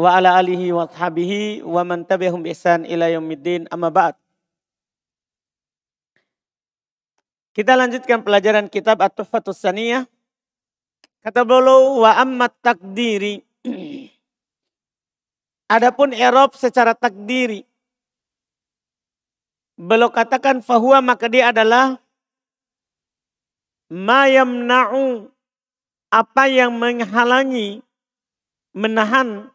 wa ala alihi wa ashabihi wa man tabi'ahum ihsan ila yaumiddin amma ba'd. Kita lanjutkan pelajaran kitab At-Tuhfatus Saniyah. Kata beliau wa ammat takdiri. Adapun Eropa secara takdiri. Beliau katakan fahuwa maka dia adalah ma yamna'u apa yang menghalangi menahan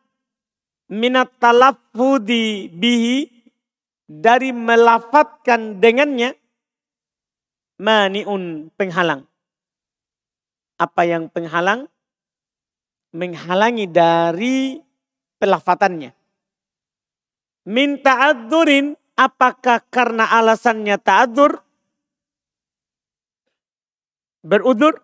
minat talafudi bihi dari melafatkan dengannya maniun penghalang. Apa yang penghalang? Menghalangi dari pelafatannya. Minta adurin apakah karena alasannya ta'adur? Berudur?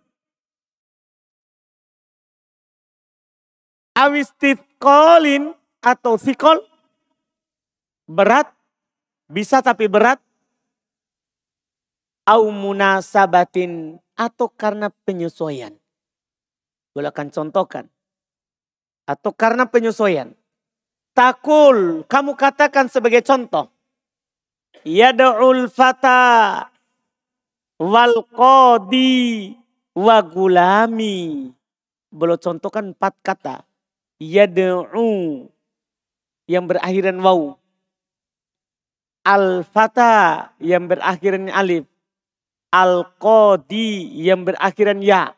Awistitkolin atau sikol berat bisa tapi berat au munasabatin atau karena penyesuaian. Boleh akan contohkan. Atau karena penyesuaian. Takul, kamu katakan sebagai contoh. Yada'ul fata wal qadi wa gulami. Boleh contohkan empat kata. Yada'u yang berakhiran waw. Al-fata yang berakhiran alif. Al-qadi yang berakhiran ya.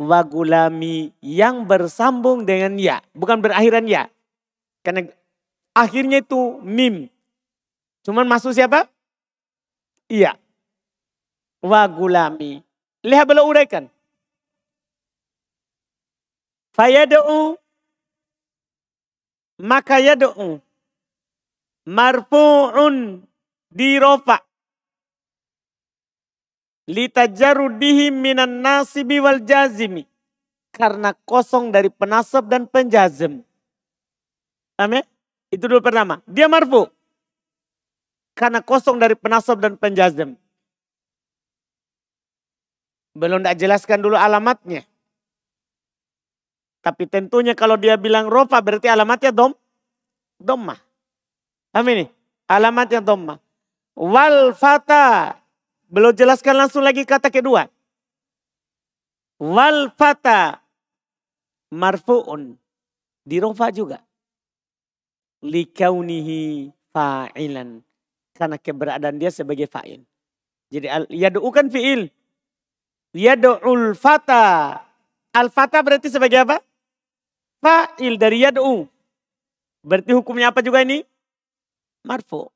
Wagulami yang bersambung dengan ya. Bukan berakhiran ya. Karena akhirnya itu mim. Cuman masuk siapa? Iya. Wagulami. Lihat beliau uraikan. Fayada'u. Maka yada'u. Marfu'un dirofa litajarudihi minan nasibi wal jazimi. Karena kosong dari penasab dan penjazim. Amin. Itu dulu pertama. Dia marfu. Karena kosong dari penasab dan penjazim. Belum tidak jelaskan dulu alamatnya. Tapi tentunya kalau dia bilang rofa berarti alamatnya dom. Domma. Amin nih. Alamatnya domma. Wal fata Belum jelaskan langsung lagi kata kedua. Wal fata marfu'un. Dirofa juga. Likaunihi fa'ilan. Karena keberadaan dia sebagai fa'il. Jadi yadu'u kan fi'il. Yadu'ul fata. Al fata berarti sebagai apa? Fa'il dari yadu'u. Berarti hukumnya apa juga ini? Marfu.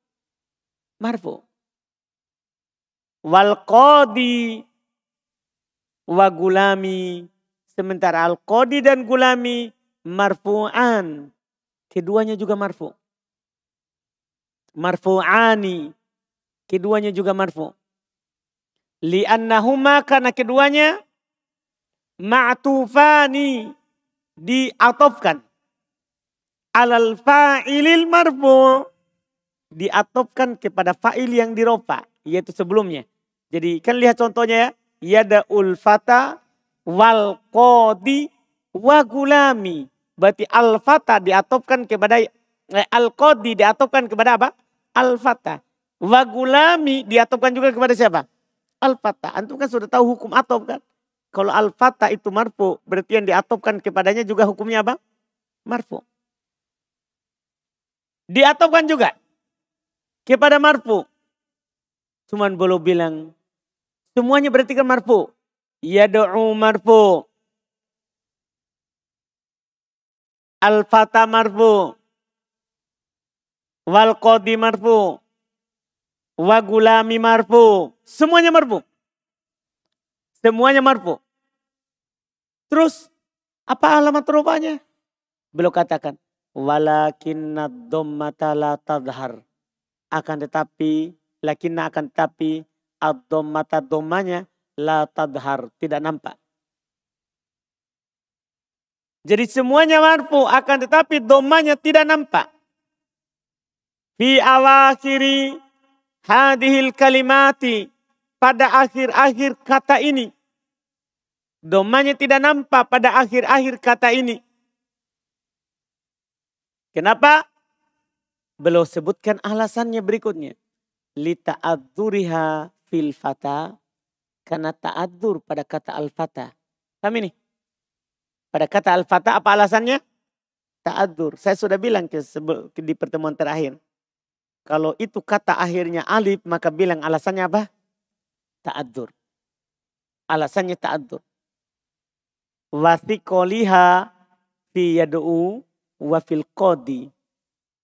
Marfu wal qadi wa gulami. Sementara al qadi dan gulami marfu'an. Keduanya juga marfu. Marfu'ani. Keduanya juga marfu. Li'annahuma karena keduanya ma'tufani diatofkan. Alal fa'ilil marfu diatofkan kepada fa'il yang diropa yaitu sebelumnya. Jadi kan lihat contohnya ya. Yada ulfata wal qadi wa gulami. Berarti al-fata diatopkan kepada eh, al-qadi diatopkan kepada apa? Al-fata. Wa gulami diatopkan juga kepada siapa? Al-fata. Antum kan sudah tahu hukum atop kan? Kalau al-fata itu marfu, berarti yang diatopkan kepadanya juga hukumnya apa? Marfu. Diatopkan juga kepada marfu. Cuman belum bilang. Semuanya berarti kan marfu. Yadu'u marfu. Al-fata marfu. Wal qadi marfu. Wa gulami marfu. Semuanya marfu. Semuanya marfu. Terus apa alamat rupanya? Belum katakan. Walakinna dhammata la tadhar. Akan tetapi lakinna akan tapi ad-dhammata dhammanya la tadhar, tidak nampak. Jadi semuanya marfu akan tetapi dhammanya tidak nampak. Fi awakhiri hadhil kalimati pada akhir-akhir kata ini. Dhammanya tidak nampak pada akhir-akhir kata ini. Kenapa? Beliau sebutkan alasannya berikutnya. Lita'adzuriha fil fata. Karena ta'adzur pada kata al-fata. Paham ini? Pada kata al-fata apa alasannya? Ta'adzur. Saya sudah bilang di pertemuan terakhir. Kalau itu kata akhirnya alif maka bilang alasannya apa? Ta'adzur. Alasannya ta'adzur. Wasikoliha fi yadu'u wa fil qadi.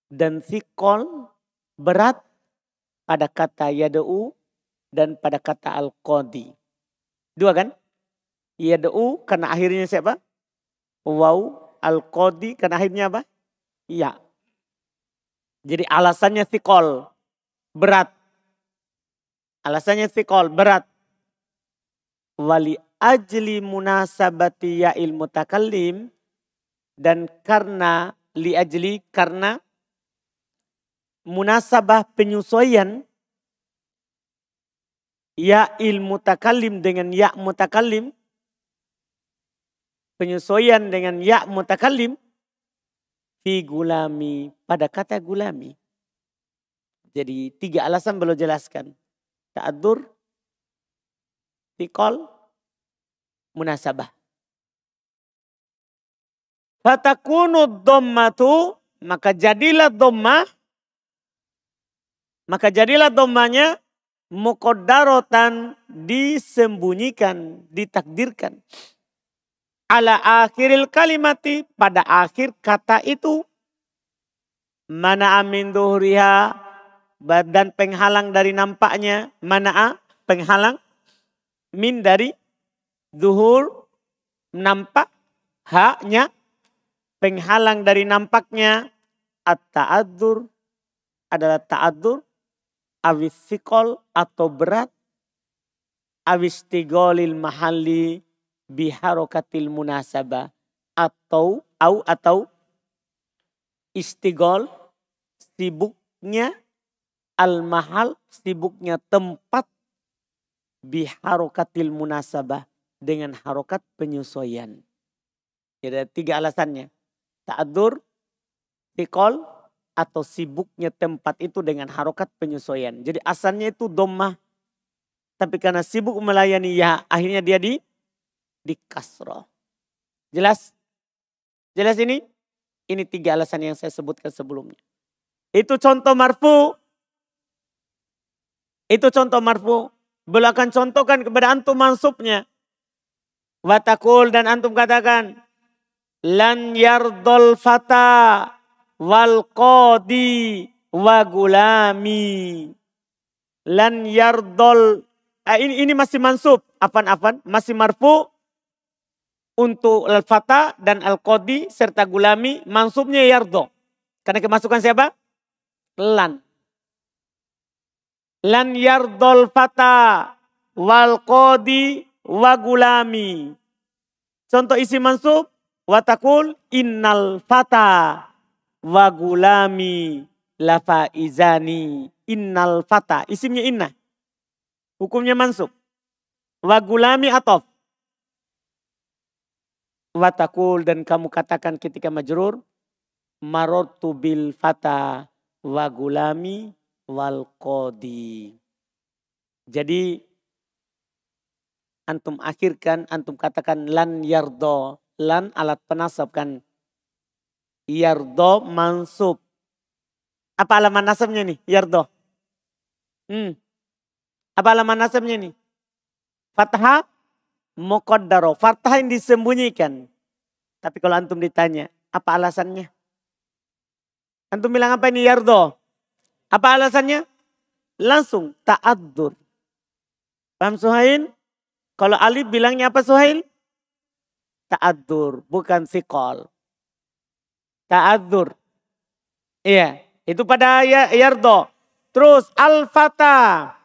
Dan sikol berat pada kata yadu'u dan pada kata al-qadi. Dua kan? Yadu'u karena akhirnya siapa? Waw al-qadi karena akhirnya apa? Iya. Jadi alasannya sikol berat. Alasannya sikol berat. Wali ajli munasabati ya ilmu takalim. Dan karena li ajli karena munasabah penyesuaian ya ilmu takalim dengan ya mutakalim penyesuaian dengan ya mutakalim fi gulami pada kata gulami. Jadi tiga alasan belum jelaskan. Ta'adur, tikol, munasabah. Fatakunu dhammatu maka jadilah dhammah maka jadilah dhammanya muqaddaratan disembunyikan, ditakdirkan ala akhiril kalimati pada akhir kata itu mana amin duhriha badan penghalang dari nampaknya mana penghalang min dari zuhur nampak haknya penghalang dari nampaknya at-ta'adzur adalah ta'adzur awis sikol atau berat awis tigolil mahalli biharokatil munasabah atau au atau istigol sibuknya al mahal sibuknya tempat biharokatil munasabah dengan harokat penyesuaian. Jadi ada tiga alasannya. Ta'adur, tikol, atau sibuknya tempat itu dengan harokat penyesuaian. Jadi asalnya itu domah. Tapi karena sibuk melayani ya akhirnya dia di di kasroh. Jelas? Jelas ini? Ini tiga alasan yang saya sebutkan sebelumnya. Itu contoh marfu. Itu contoh marfu. Beliau akan contohkan kepada antum mansubnya. Watakul dan antum katakan. Lan yardol fata wal qadi wa gulami. Lan yardol. Eh, ini, ini masih mansub. Afan-afan. Masih marfu untuk al-fata dan al-qadi serta gulami mansubnya yardo. Karena kemasukan siapa? Lan. Lan yardol fata wal qadi wa gulami. Contoh isi mansub watakul innal fata wa gulami lafa izani innal fata. Isimnya inna hukumnya mansub. Wa gulami atof. Watakul dan kamu katakan ketika majrur marotu bil fata wa gulami wal qadi. Jadi antum akhirkan, antum katakan lan yardo. Lan alat penasab kan. Yardo mansub. Apa alamat nasabnya nih? Yardo. Hmm. Apa alamat nasabnya nih? Fathah muqaddaro. Fathah yang disembunyikan. Tapi kalau antum ditanya, apa alasannya? Antum bilang apa ini yardo? Apa alasannya? Langsung ta'addur. Paham Suhail? Kalau Alif bilangnya apa Suhail? Ta'addur, bukan sikol. Ta'addur. Iya, itu pada ya, yardo. Terus al-fata.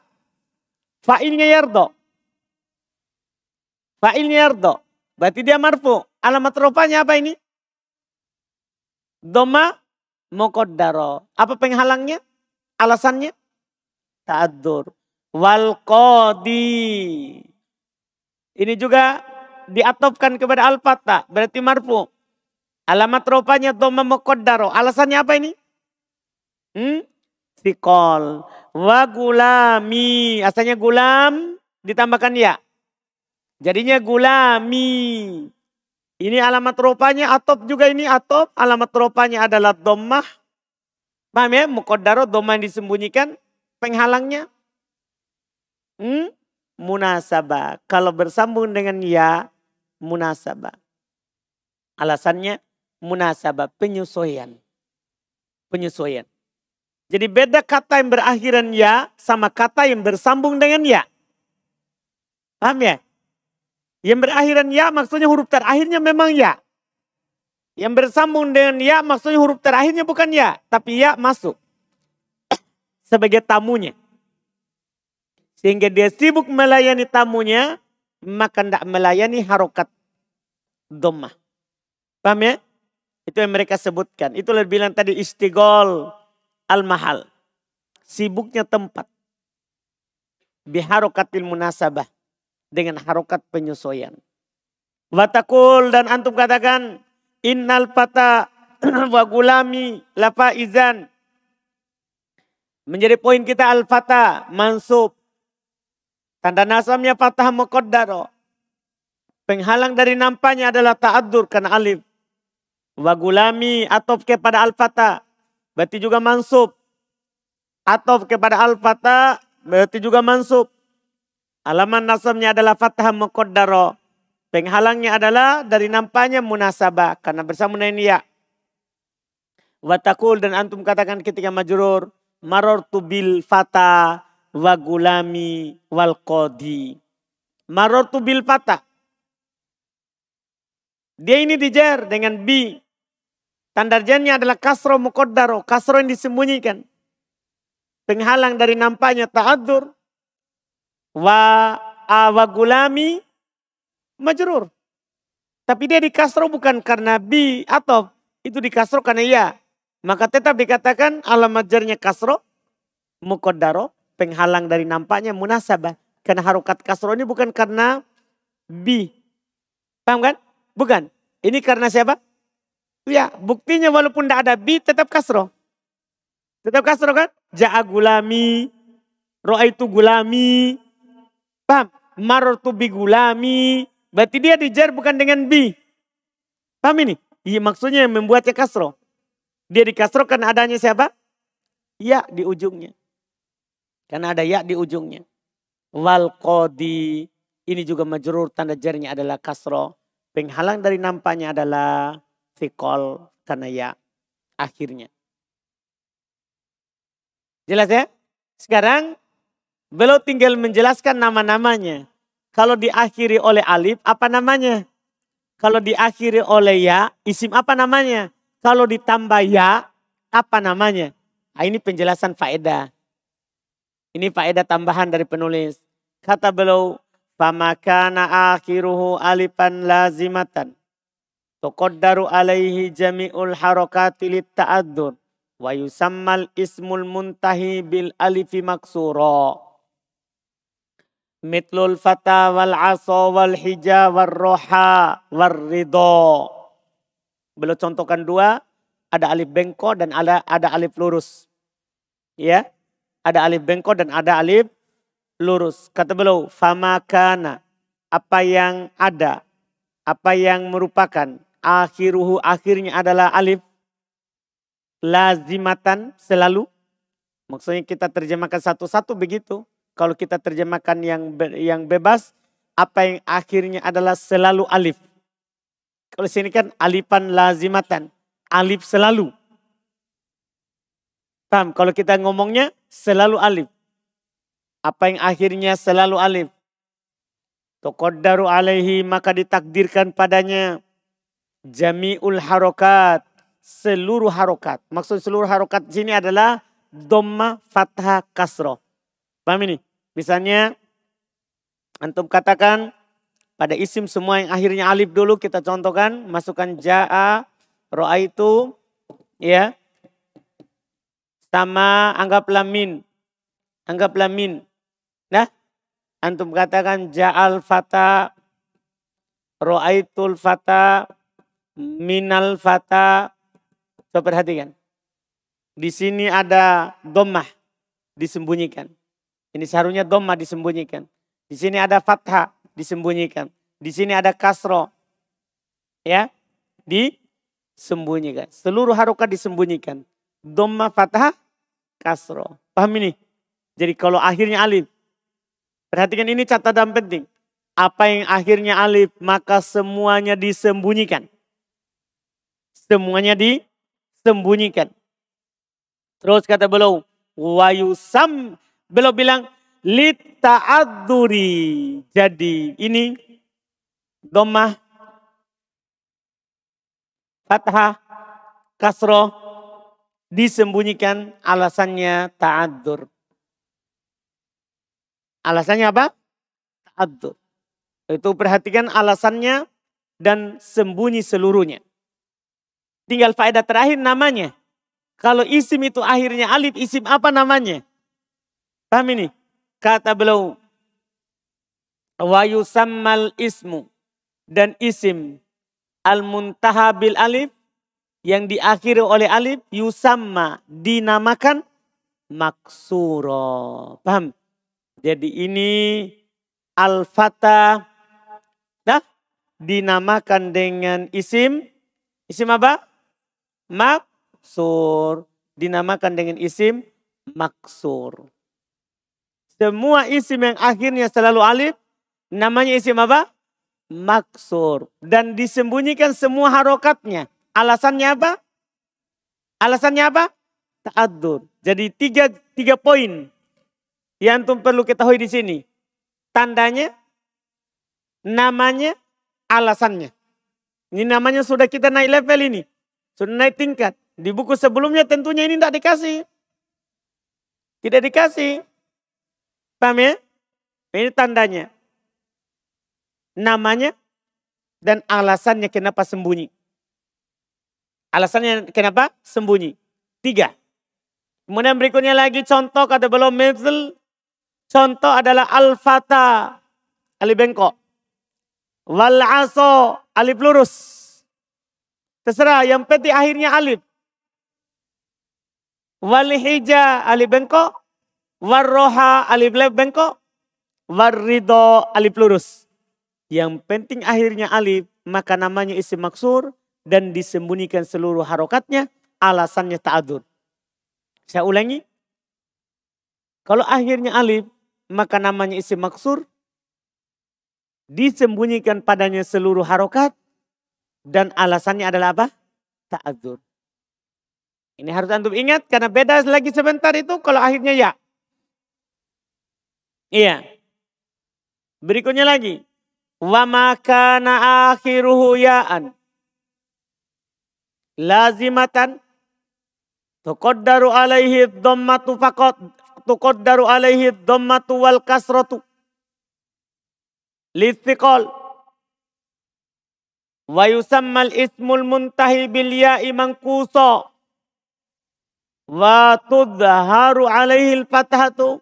Fa'ilnya yardo. Fa'ilnya yardo. Berarti dia marfu. Alamat rupanya apa ini? Doma mokodaro. Apa penghalangnya? Alasannya? Ta'adur. Wal qadi. Ini juga diatopkan kepada al-fatah. Berarti marfu. Alamat rupanya doma muqaddaro. Alasannya apa ini? Hmm? Sikol. Wa gulami. Asalnya gulam ditambahkan ya. Jadinya gulami. Ini alamat rupanya atop juga ini atop. Alamat rupanya adalah domah. Paham ya? Mukodaro domah yang disembunyikan. Penghalangnya. Hmm? Munasabah. Kalau bersambung dengan ya. Munasabah. Alasannya munasabah. Penyesuaian. Penyesuaian. Jadi beda kata yang berakhiran ya sama kata yang bersambung dengan ya. Paham ya? Yang berakhiran ya maksudnya huruf terakhirnya memang ya. Yang bersambung dengan ya maksudnya huruf terakhirnya bukan ya. Tapi ya masuk. Sebagai tamunya. Sehingga dia sibuk melayani tamunya. Maka tidak melayani harokat domah. Paham ya? Itu yang mereka sebutkan. Itulah bilang tadi istigol al-mahal. Sibuknya tempat. Biharokatil munasabah dengan harokat penyesuaian. Watakul dan antum katakan innal fata wa gulami lapa izan. Menjadi poin kita al-fata mansub. Tanda nasabnya fatah muqaddaro. Penghalang dari nampaknya adalah ta'adur karena alif. Wa gulami atau kepada al-fata. Berarti juga mansub. Atau kepada al-fata berarti juga mansub. Alaman nasabnya adalah fathah muqaddaro. Penghalangnya adalah dari nampaknya munasabah. Karena bersama dengan ya. Watakul dan antum katakan ketika majurur. Marortu bil fata wa gulami wal qadi. Marortu bil fata. Dia ini dijer dengan bi. Tanda jannya adalah kasro muqaddaro. Kasro yang disembunyikan. Penghalang dari nampaknya ta'adur wa awa gulami majrur. Tapi dia di kasro bukan karena bi atau itu di kasro karena ya. Maka tetap dikatakan alamat jarnya kasro mukodaro penghalang dari nampaknya munasabah. Karena harokat kasro ini bukan karena bi. Paham kan? Bukan. Ini karena siapa? Ya, buktinya walaupun tidak ada bi tetap kasro. Tetap kasro kan? Ja'a gulami, roa itu gulami, Paham? Marortu bi gulami. Berarti dia dijar bukan dengan bi. Paham ini? Iya maksudnya yang membuatnya kasro. Dia di kasro karena adanya siapa? Ya di ujungnya. Karena ada ya di ujungnya. Wal qadi. Ini juga majrur tanda jarnya adalah kasro. Penghalang dari nampaknya adalah sikol karena ya akhirnya. Jelas ya? Sekarang Beliau tinggal menjelaskan nama-namanya. Kalau diakhiri oleh alif, apa namanya? Kalau diakhiri oleh ya, isim apa namanya? Kalau ditambah ya, apa namanya? Nah, ini penjelasan faedah. Ini faedah tambahan dari penulis. Kata beliau, Famakana akhiruhu alifan lazimatan. Tuqaddaru alaihi jami'ul harakati ta'addur. Wa yusammal ismul muntahi bil alifi maksuro mitlul fata wal aso wal hija wal roha wal ridho. Beliau contohkan dua, ada alif bengko dan ada ada alif lurus. Ya, ada alif bengko dan ada alif lurus. Kata beliau, famakana apa yang ada, apa yang merupakan akhiruhu akhirnya adalah alif lazimatan selalu. Maksudnya kita terjemahkan satu-satu begitu. Kalau kita terjemahkan yang yang bebas, apa yang akhirnya adalah selalu alif. Kalau sini kan alifan lazimatan, alif selalu. Paham? Kalau kita ngomongnya selalu alif. Apa yang akhirnya selalu alif. Tokodaru alaihi maka ditakdirkan padanya jami'ul harokat. Seluruh harokat. Maksud seluruh harokat sini adalah domma fathah kasroh. Paham ini? Misalnya antum katakan pada isim semua yang akhirnya alif dulu kita contohkan masukkan jaa roa itu ya sama anggaplah min anggaplah min nah antum katakan ja'al fata ro'aitul fata minal fata. Coba perhatikan. Di sini ada domah disembunyikan. Ini seharusnya domah disembunyikan. Di sini ada fathah disembunyikan. Di sini ada kasro. Ya, disembunyikan. Seluruh harokat disembunyikan. Domah fathah kasro. Paham ini? Jadi kalau akhirnya alif. Perhatikan ini catatan penting. Apa yang akhirnya alif maka semuanya disembunyikan. Semuanya disembunyikan. Terus kata beliau, wayusam beliau bilang lita'adzuri. Jadi ini domah fathah kasroh disembunyikan alasannya ta'adzur. Alasannya apa? Ta'adzur. Itu perhatikan alasannya dan sembunyi seluruhnya. Tinggal faedah terakhir namanya. Kalau isim itu akhirnya alif, isim apa namanya? Paham ini? Kata beliau, wa yusammal ismu dan isim al-muntaha bil alif yang diakhiri oleh alif yusamma dinamakan maksuro. Paham? Jadi ini al-fata dah dinamakan dengan isim isim apa? Maksur. Dinamakan dengan isim maksur. Semua isim yang akhirnya selalu alif namanya isim apa? Maksur. Dan disembunyikan semua harokatnya. Alasannya apa? Alasannya apa? Ta'adur. Jadi tiga, tiga poin yang antum perlu ketahui di sini. Tandanya, namanya, alasannya. Ini namanya sudah kita naik level ini. Sudah naik tingkat. Di buku sebelumnya tentunya ini tidak dikasih. Tidak dikasih. Paham ya? Ini tandanya. Namanya dan alasannya kenapa sembunyi. Alasannya kenapa sembunyi. Tiga. Kemudian berikutnya lagi contoh kata belum misal. Contoh adalah al-fata. Alif bengkok. Wal aso. Alif lurus. Terserah yang penting akhirnya alif. Wal hija. Alif bengkok. Warroha alif lep bengkok. Warrido alif lurus. Yang penting akhirnya alif, maka namanya isim maksur dan disembunyikan seluruh harokatnya, alasannya ta'adur. Saya ulangi. Kalau akhirnya alif, maka namanya isim maksur, disembunyikan padanya seluruh harokat, dan alasannya adalah apa? Ta'adur. Ini harus antum ingat karena beda lagi sebentar itu kalau akhirnya ya. Iya. Berikutnya lagi. Wa makana akhiruhu ya'an. Lazimatan. Tuqaddaru alaihi dhammatu faqat. Tuqaddaru alaihi dhammatu wal kasratu. Lithiqal. Wa yusammal ismul muntahi bil ya'i mankusa. Wa tudhaharu alaihi al-fathatu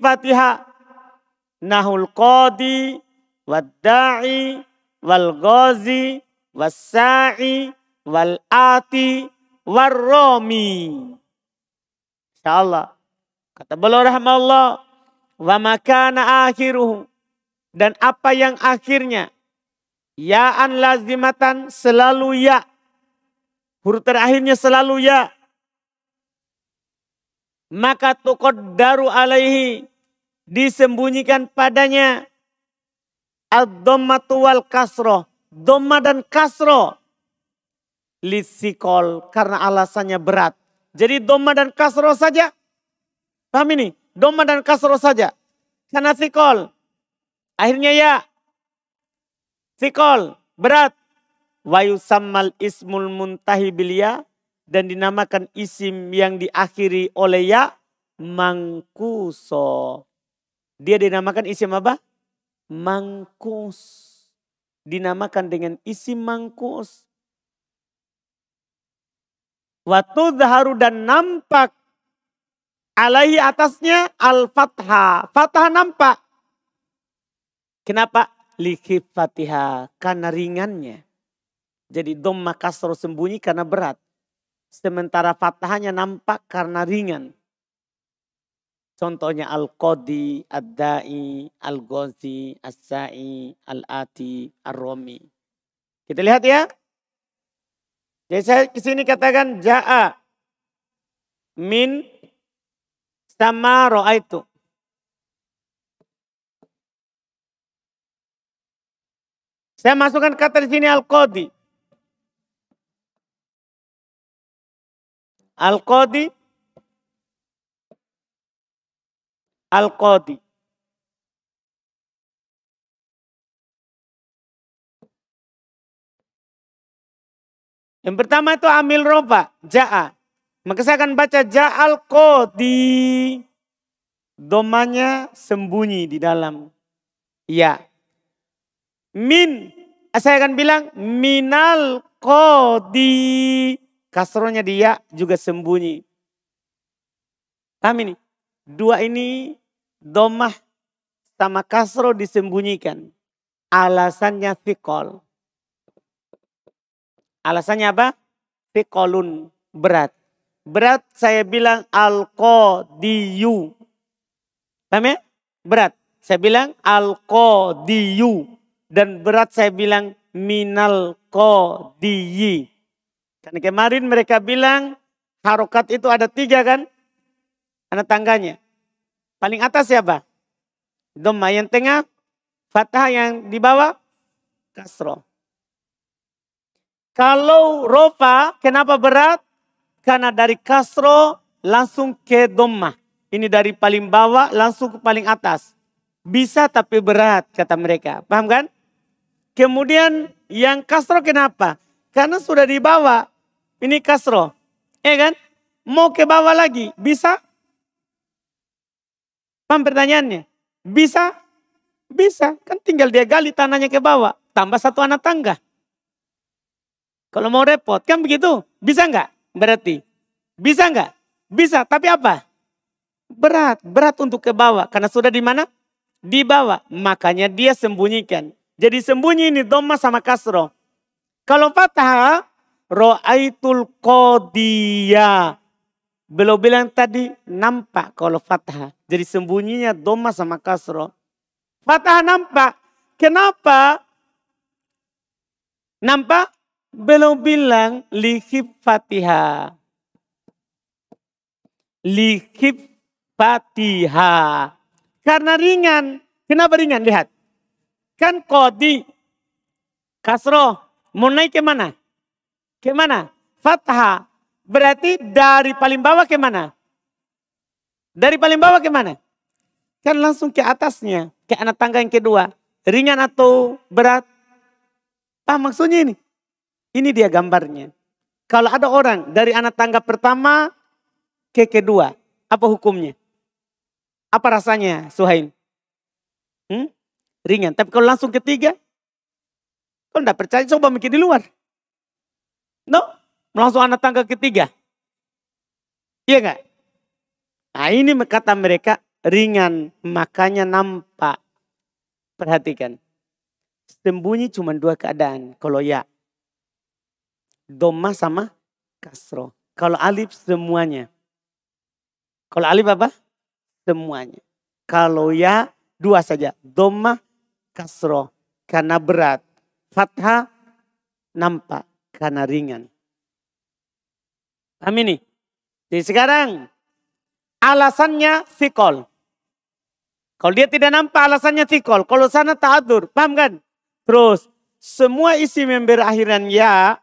fatiha nahul qadi wadda'i wal ghazi wassa'i wal ati warromi. Insyaallah. Kata beliau rahmatullah wa makana akhiruhu dan apa yang akhirnya ya'an lazimatan selalu ya. Huruf terakhirnya selalu ya maka daru alaihi disembunyikan padanya ad-dhammatu wal kasroh. Dhamma dan kasroh. Lisikol karena alasannya berat. Jadi dhamma dan kasroh saja. Paham ini? Dhamma dan kasroh saja. Karena sikol. Akhirnya ya. Sikol. Berat. Wayusammal ismul muntahi bilia dan dinamakan isim yang diakhiri oleh ya mangkuso. Dia dinamakan isim apa? Mangkus. Dinamakan dengan isim mangkus. Waktu zaharu dan nampak alaihi atasnya al-fathah. Fathah nampak. Kenapa? Likif fatihah. Karena ringannya. Jadi domma kasro sembunyi karena berat. Sementara fathahnya nampak karena ringan. Contohnya Al-Qadi, Ad-Da'i, Al-Ghazi, As-Sa'i, Al-Ati, Ar-Romi. Kita lihat ya. Jadi saya ke sini katakan Ja'a min sama ro'aitu. Saya masukkan kata di sini Al-Qadi. Al-Qadi. Al-Qadi. Yang pertama itu amil roba, ja'a. Maka saya akan baca ja'al qadi. Domanya sembunyi di dalam. Ya. Min. Saya akan bilang minal qadi. Kasronya dia juga sembunyi. Paham ini? Dua ini domah sama kasro disembunyikan. Alasannya fikol. Alasannya apa? Fikolun. Berat. Berat saya bilang al-qadiyu. Paham ya? Berat. Saya bilang al-qadiyu. Dan berat saya bilang minal qadiyi. Karena kemarin mereka bilang harokat itu ada tiga kan? Anak tangganya. Paling atas siapa? Doma yang tengah, fathah yang di bawah, kasro. Kalau rofa, kenapa berat? Karena dari kasro langsung ke doma. Ini dari paling bawah langsung ke paling atas. Bisa tapi berat kata mereka. Paham kan? Kemudian yang kasro kenapa? Karena sudah di bawah. Ini kasro. Ya kan? Mau ke bawah lagi. Bisa? Paham pertanyaannya? Bisa? Bisa. Kan tinggal dia gali tanahnya ke bawah. Tambah satu anak tangga. Kalau mau repot kan begitu. Bisa nggak? Berarti. Bisa nggak? Bisa. Tapi apa? Berat. Berat untuk ke bawah. Karena sudah di mana? Di bawah. Makanya dia sembunyikan. Jadi sembunyi ini doma sama kasro. Kalau fathah Ro'aitul qodiya. Belum bilang tadi nampak kalau fathah. Jadi sembunyinya doma sama kasro. Fathah nampak. Kenapa? Nampak? Belum bilang lihib fatihah. Lihib fatihah. Karena ringan. Kenapa ringan? Lihat. Kan kodi. Kasro. Mau naik ke mana? Ke mana? Fathah. Berarti dari paling bawah ke mana? Dari paling bawah ke mana? Kan langsung ke atasnya. Ke anak tangga yang kedua. Ringan atau berat? Ah maksudnya ini. Ini dia gambarnya. Kalau ada orang dari anak tangga pertama ke kedua. Apa hukumnya? Apa rasanya Suhain? Hmm? Ringan. Tapi kalau langsung ketiga. Kalau tidak percaya coba mikir di luar. No, langsung anak tangga ketiga. Iya enggak? Nah ini kata mereka ringan, makanya nampak. Perhatikan. Sembunyi cuma dua keadaan. Kalau ya, doma sama kasro. Kalau alif semuanya. Kalau alif apa? Semuanya. Kalau ya, dua saja. Doma, kasro. Karena berat. Fathah, nampak karena ringan. Paham ini? Jadi sekarang alasannya fikol. Kalau dia tidak nampak alasannya fikol. Kalau sana ta'adur. Paham kan? Terus semua isi yang berakhiran ya.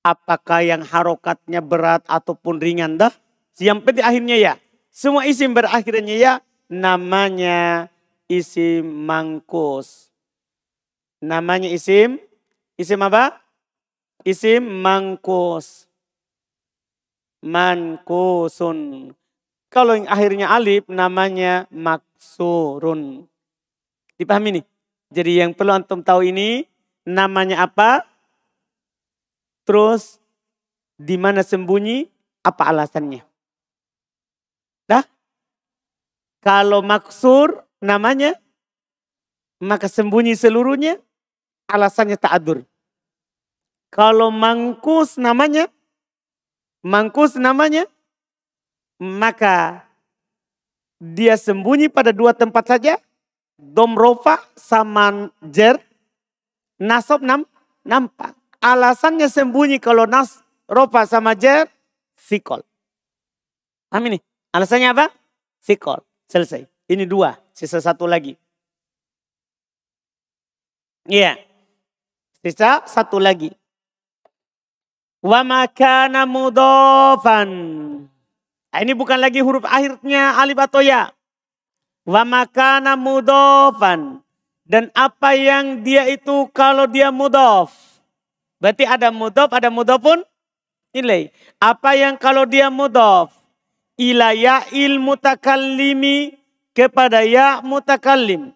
Apakah yang harokatnya berat ataupun ringan dah. Yang penting akhirnya ya. Semua isim berakhirannya ya. Namanya isim mangkus. Namanya isim. Isim apa? Isim mangkus. Mankusun. Kalau yang akhirnya alif namanya maksurun. Dipahami nih? Jadi yang perlu antum tahu ini namanya apa? Terus di mana sembunyi? Apa alasannya? Dah? Kalau maksur namanya maka sembunyi seluruhnya alasannya ta'adur. Kalau mangkus namanya, mangkus namanya, maka dia sembunyi pada dua tempat saja. Domrofa sama jer, nasob nam, nampak. Alasannya sembunyi kalau nas rofa sama jer, sikol. Paham ini? Alasannya apa? Sikol. Selesai. Ini dua, sisa satu lagi. Iya. Sisa satu lagi. Wa makana mudofan. Nah, ini bukan lagi huruf akhirnya alif atau ya. Wa makana mudofan. Dan apa yang dia itu kalau dia mudof. Berarti ada mudof, ada mudofun nilai. Apa yang kalau dia mudof. Ila il mutakallimi kepada ya mutakallim.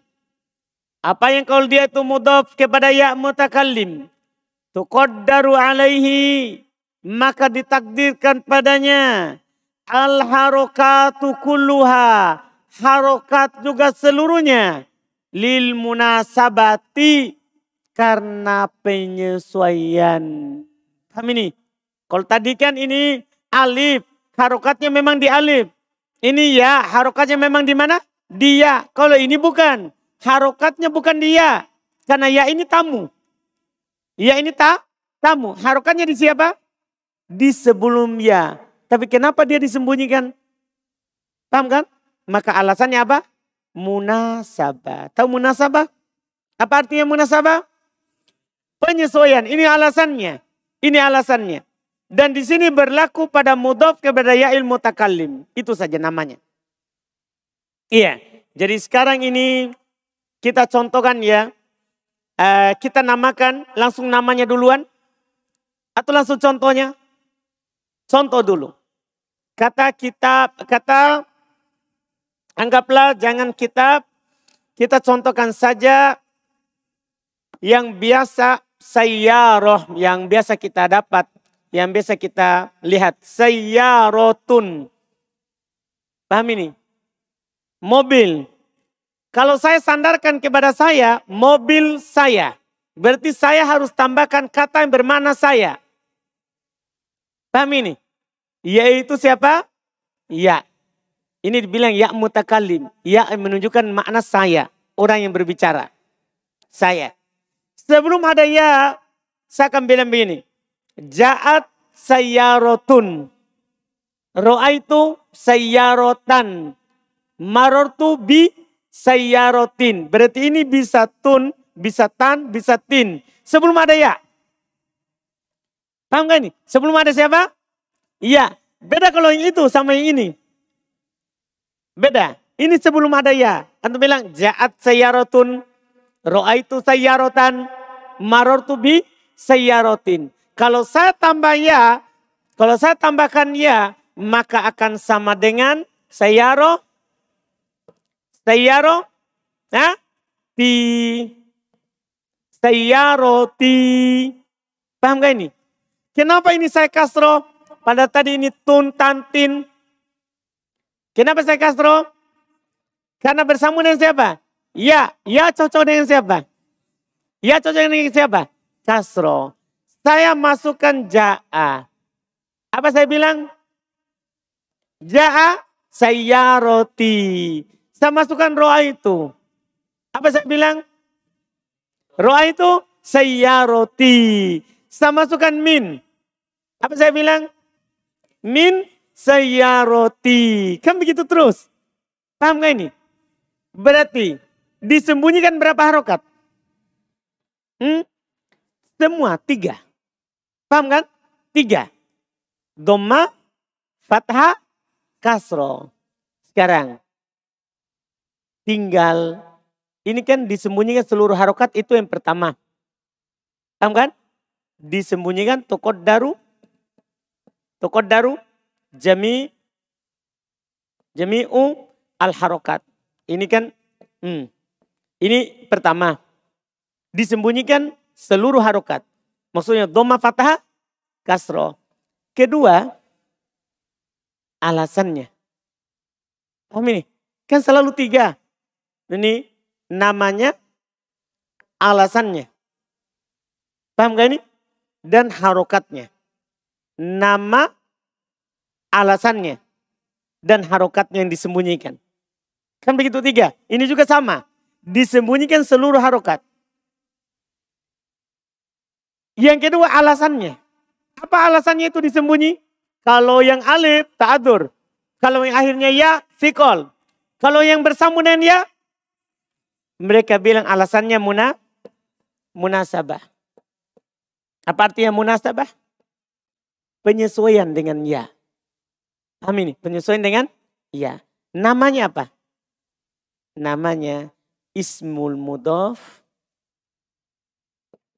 Apa yang kalau dia itu mudof kepada ya mutakallim. Tuqaddaru alaihi. Maka ditakdirkan padanya. Al harokatu kulluha. Harokat juga seluruhnya. Lil munasabati. Karena penyesuaian. Kami ini. Kalau tadi kan ini alif. Harokatnya memang di alif. Ini ya harokatnya memang di mana? Dia. Kalau ini bukan. Harokatnya bukan dia. Karena ya ini tamu. Ya ini tak tamu. Harokatnya di siapa? Di sebelum ya. Tapi kenapa dia disembunyikan? Paham kan? Maka alasannya apa? Munasabah. Tahu munasabah? Apa artinya munasabah? Penyesuaian. Ini alasannya. Ini alasannya. Dan di sini berlaku pada mudhof kepada ilmu takalim. Itu saja namanya. Iya. Jadi sekarang ini kita contohkan ya. Uh, kita namakan langsung namanya duluan. Atau langsung contohnya. Contoh dulu. Kata kitab, kata anggaplah jangan kitab. Kita contohkan saja yang biasa sayyarah, yang biasa kita dapat, yang biasa kita lihat. Sayyarotun. Paham ini? Mobil. Kalau saya sandarkan kepada saya, mobil saya. Berarti saya harus tambahkan kata yang bermakna saya. Paham ini? Yaitu siapa? Ya. Ini dibilang ya mutakalim. Ya menunjukkan makna saya. Orang yang berbicara. Saya. Sebelum ada ya, saya akan bilang begini. Ja'at sayyarotun. Ro'a itu sayyarotan. Marortu bi sayyarotin. Berarti ini bisa tun, bisa tan, bisa tin. Sebelum ada ya. Paham gak ini? Sebelum ada siapa? Iya. Beda kalau yang itu sama yang ini. Beda. Ini sebelum ada ya. Antum bilang jaat sayyarotun. Ro'aitu sayyarotan. Marortu bi sayyarotin. Kalau saya tambah ya. Kalau saya tambahkan ya. Maka akan sama dengan sayyaro Sayyaro, ya? Ti. Sayyaroti. Paham gak ini? Kenapa ini saya kasro? Pada tadi ini tun, tantin. Kenapa saya kasro? Karena bersama dengan siapa? Ya, ya cocok dengan siapa? Ya cocok dengan siapa? Kasro. Saya masukkan ja'a. Apa saya bilang? Ja'a sayyaroti. Saya masukkan roa itu. Apa saya bilang? Roa itu sayyaroti. Saya masukkan min. Apa saya bilang? Min sayyaroti. Kan begitu terus. Paham gak ini? Berarti disembunyikan berapa harokat? Hmm? Semua tiga. Paham kan? Tiga. Doma, fathah, kasro. Sekarang tinggal. Ini kan disembunyikan seluruh harokat itu yang pertama. Paham kan? Disembunyikan tokot daru. Tokot daru. Jami. Jami'u al harokat. Ini kan. Hmm, ini pertama. Disembunyikan seluruh harokat. Maksudnya doma fathah kasro. Kedua, alasannya. Paham ini? Kan selalu tiga. Ini namanya alasannya. Paham gak ini? dan harokatnya. Nama, alasannya, dan harokatnya yang disembunyikan. Kan begitu tiga. Ini juga sama. Disembunyikan seluruh harokat. Yang kedua alasannya. Apa alasannya itu disembunyi? Kalau yang alif, ta'adur. Kalau yang akhirnya ya, sikol. Kalau yang bersambung ya, mereka bilang alasannya muna, munasabah. Apa artinya munasabah? Penyesuaian dengan ya. Paham ini? Penyesuaian dengan ya. Namanya apa? Namanya ismul mudhaf.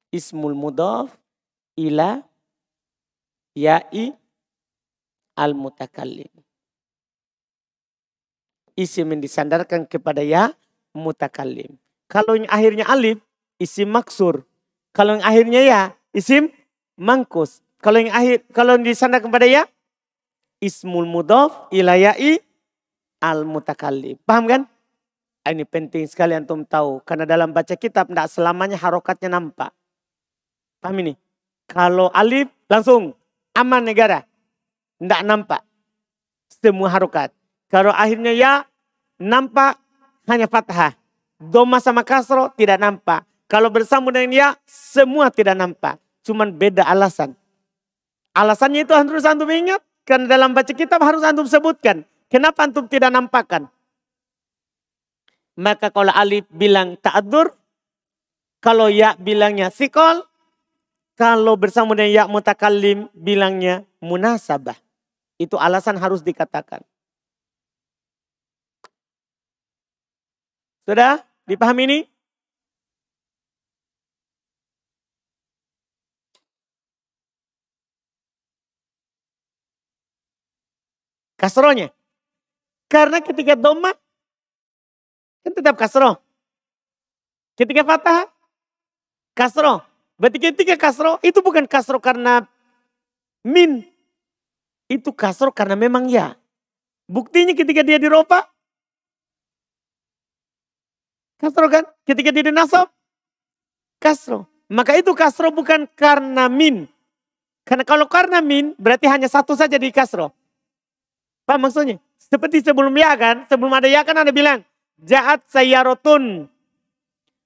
Ismul mudhaf ila ya'i al-mutakallim. Isim yang disandarkan kepada ya mutakallim. Kalau yang akhirnya alif, isim maksur. Kalau yang akhirnya ya, isim mangkus. Kalau yang akhir kalau yang disandar kepada ya ismul mudhaf ilayai al mutakallim. Paham kan? Ah, ini penting sekali antum tahu karena dalam baca kitab tidak selamanya harokatnya nampak. Paham ini? Kalau alif langsung aman negara. Tidak nampak. Semua harokat. Kalau akhirnya ya nampak hanya fathah. Doma sama kasro tidak nampak. Kalau bersambung dengan ya semua tidak nampak. Cuman beda alasan. Alasannya itu harus antum ingat. Karena dalam baca kitab harus antum sebutkan. Kenapa antum tidak nampakkan? Maka kalau alif bilang ta'adur. Kalau ya bilangnya sikol. Kalau bersambung dengan ya mutakallim bilangnya munasabah. Itu alasan harus dikatakan. Sudah dipahami ini? Kasronya. Karena ketika doma, kan tetap kasro. Ketika patah, kasro. Berarti ketika kasro, itu bukan kasro karena min. Itu kasro karena memang ya. Buktinya ketika dia diropa, kasro kan? Ketika dia dinasab, kasro. Maka itu kasro bukan karena min. Karena kalau karena min, berarti hanya satu saja di kasro. Apa maksudnya? Seperti sebelum ya kan, sebelum ada ya kan ada bilang, jahat sayarotun.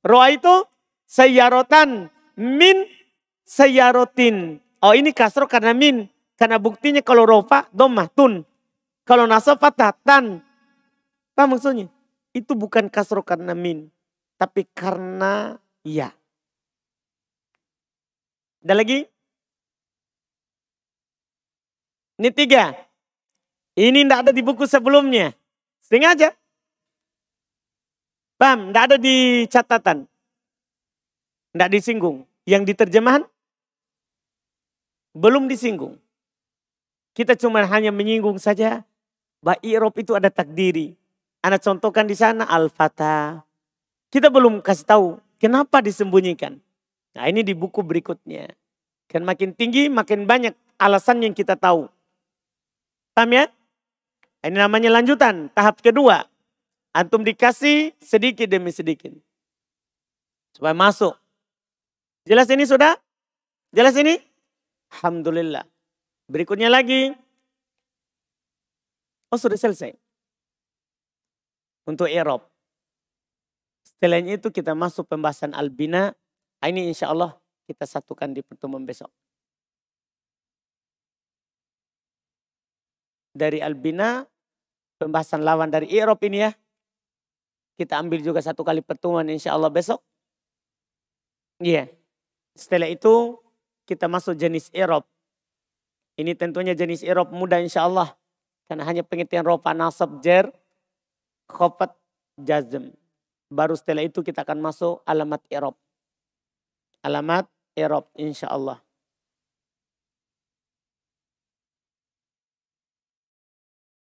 Roa itu sayarotan, min sayarotin. Oh ini kasro karena min. Karena buktinya kalau rofa, domah, tun. Kalau nasab fathah, tan. Apa maksudnya? Itu bukan kasro karena min. Tapi karena ya. Ada lagi? Ini tiga. Ini tidak ada di buku sebelumnya. Sengaja. Paham? Tidak ada di catatan. Tidak disinggung. Yang diterjemahan? Belum disinggung. Kita cuma hanya menyinggung saja. Bahwa Irob itu ada takdiri. Anak contohkan di sana Al-Fatah. Kita belum kasih tahu kenapa disembunyikan. Nah ini di buku berikutnya. Kan makin tinggi makin banyak alasan yang kita tahu. Paham ya? Ini namanya lanjutan, tahap kedua. Antum dikasih sedikit demi sedikit. Supaya masuk. Jelas ini sudah? Jelas ini? Alhamdulillah. Berikutnya lagi. Oh sudah selesai. Untuk Eropa. Setelahnya itu kita masuk pembahasan albina. Ah, ini insya Allah kita satukan di pertemuan besok. Dari albina pembahasan lawan dari Irob ini ya. Kita ambil juga satu kali pertemuan insya Allah besok. Iya. Yeah. Setelah itu kita masuk jenis Irob. Ini tentunya jenis Irob mudah insya Allah. Karena hanya pengertian ropa nasab jer, khopat jazm. Baru setelah itu kita akan masuk alamat Irob. Alamat Irob insya Allah.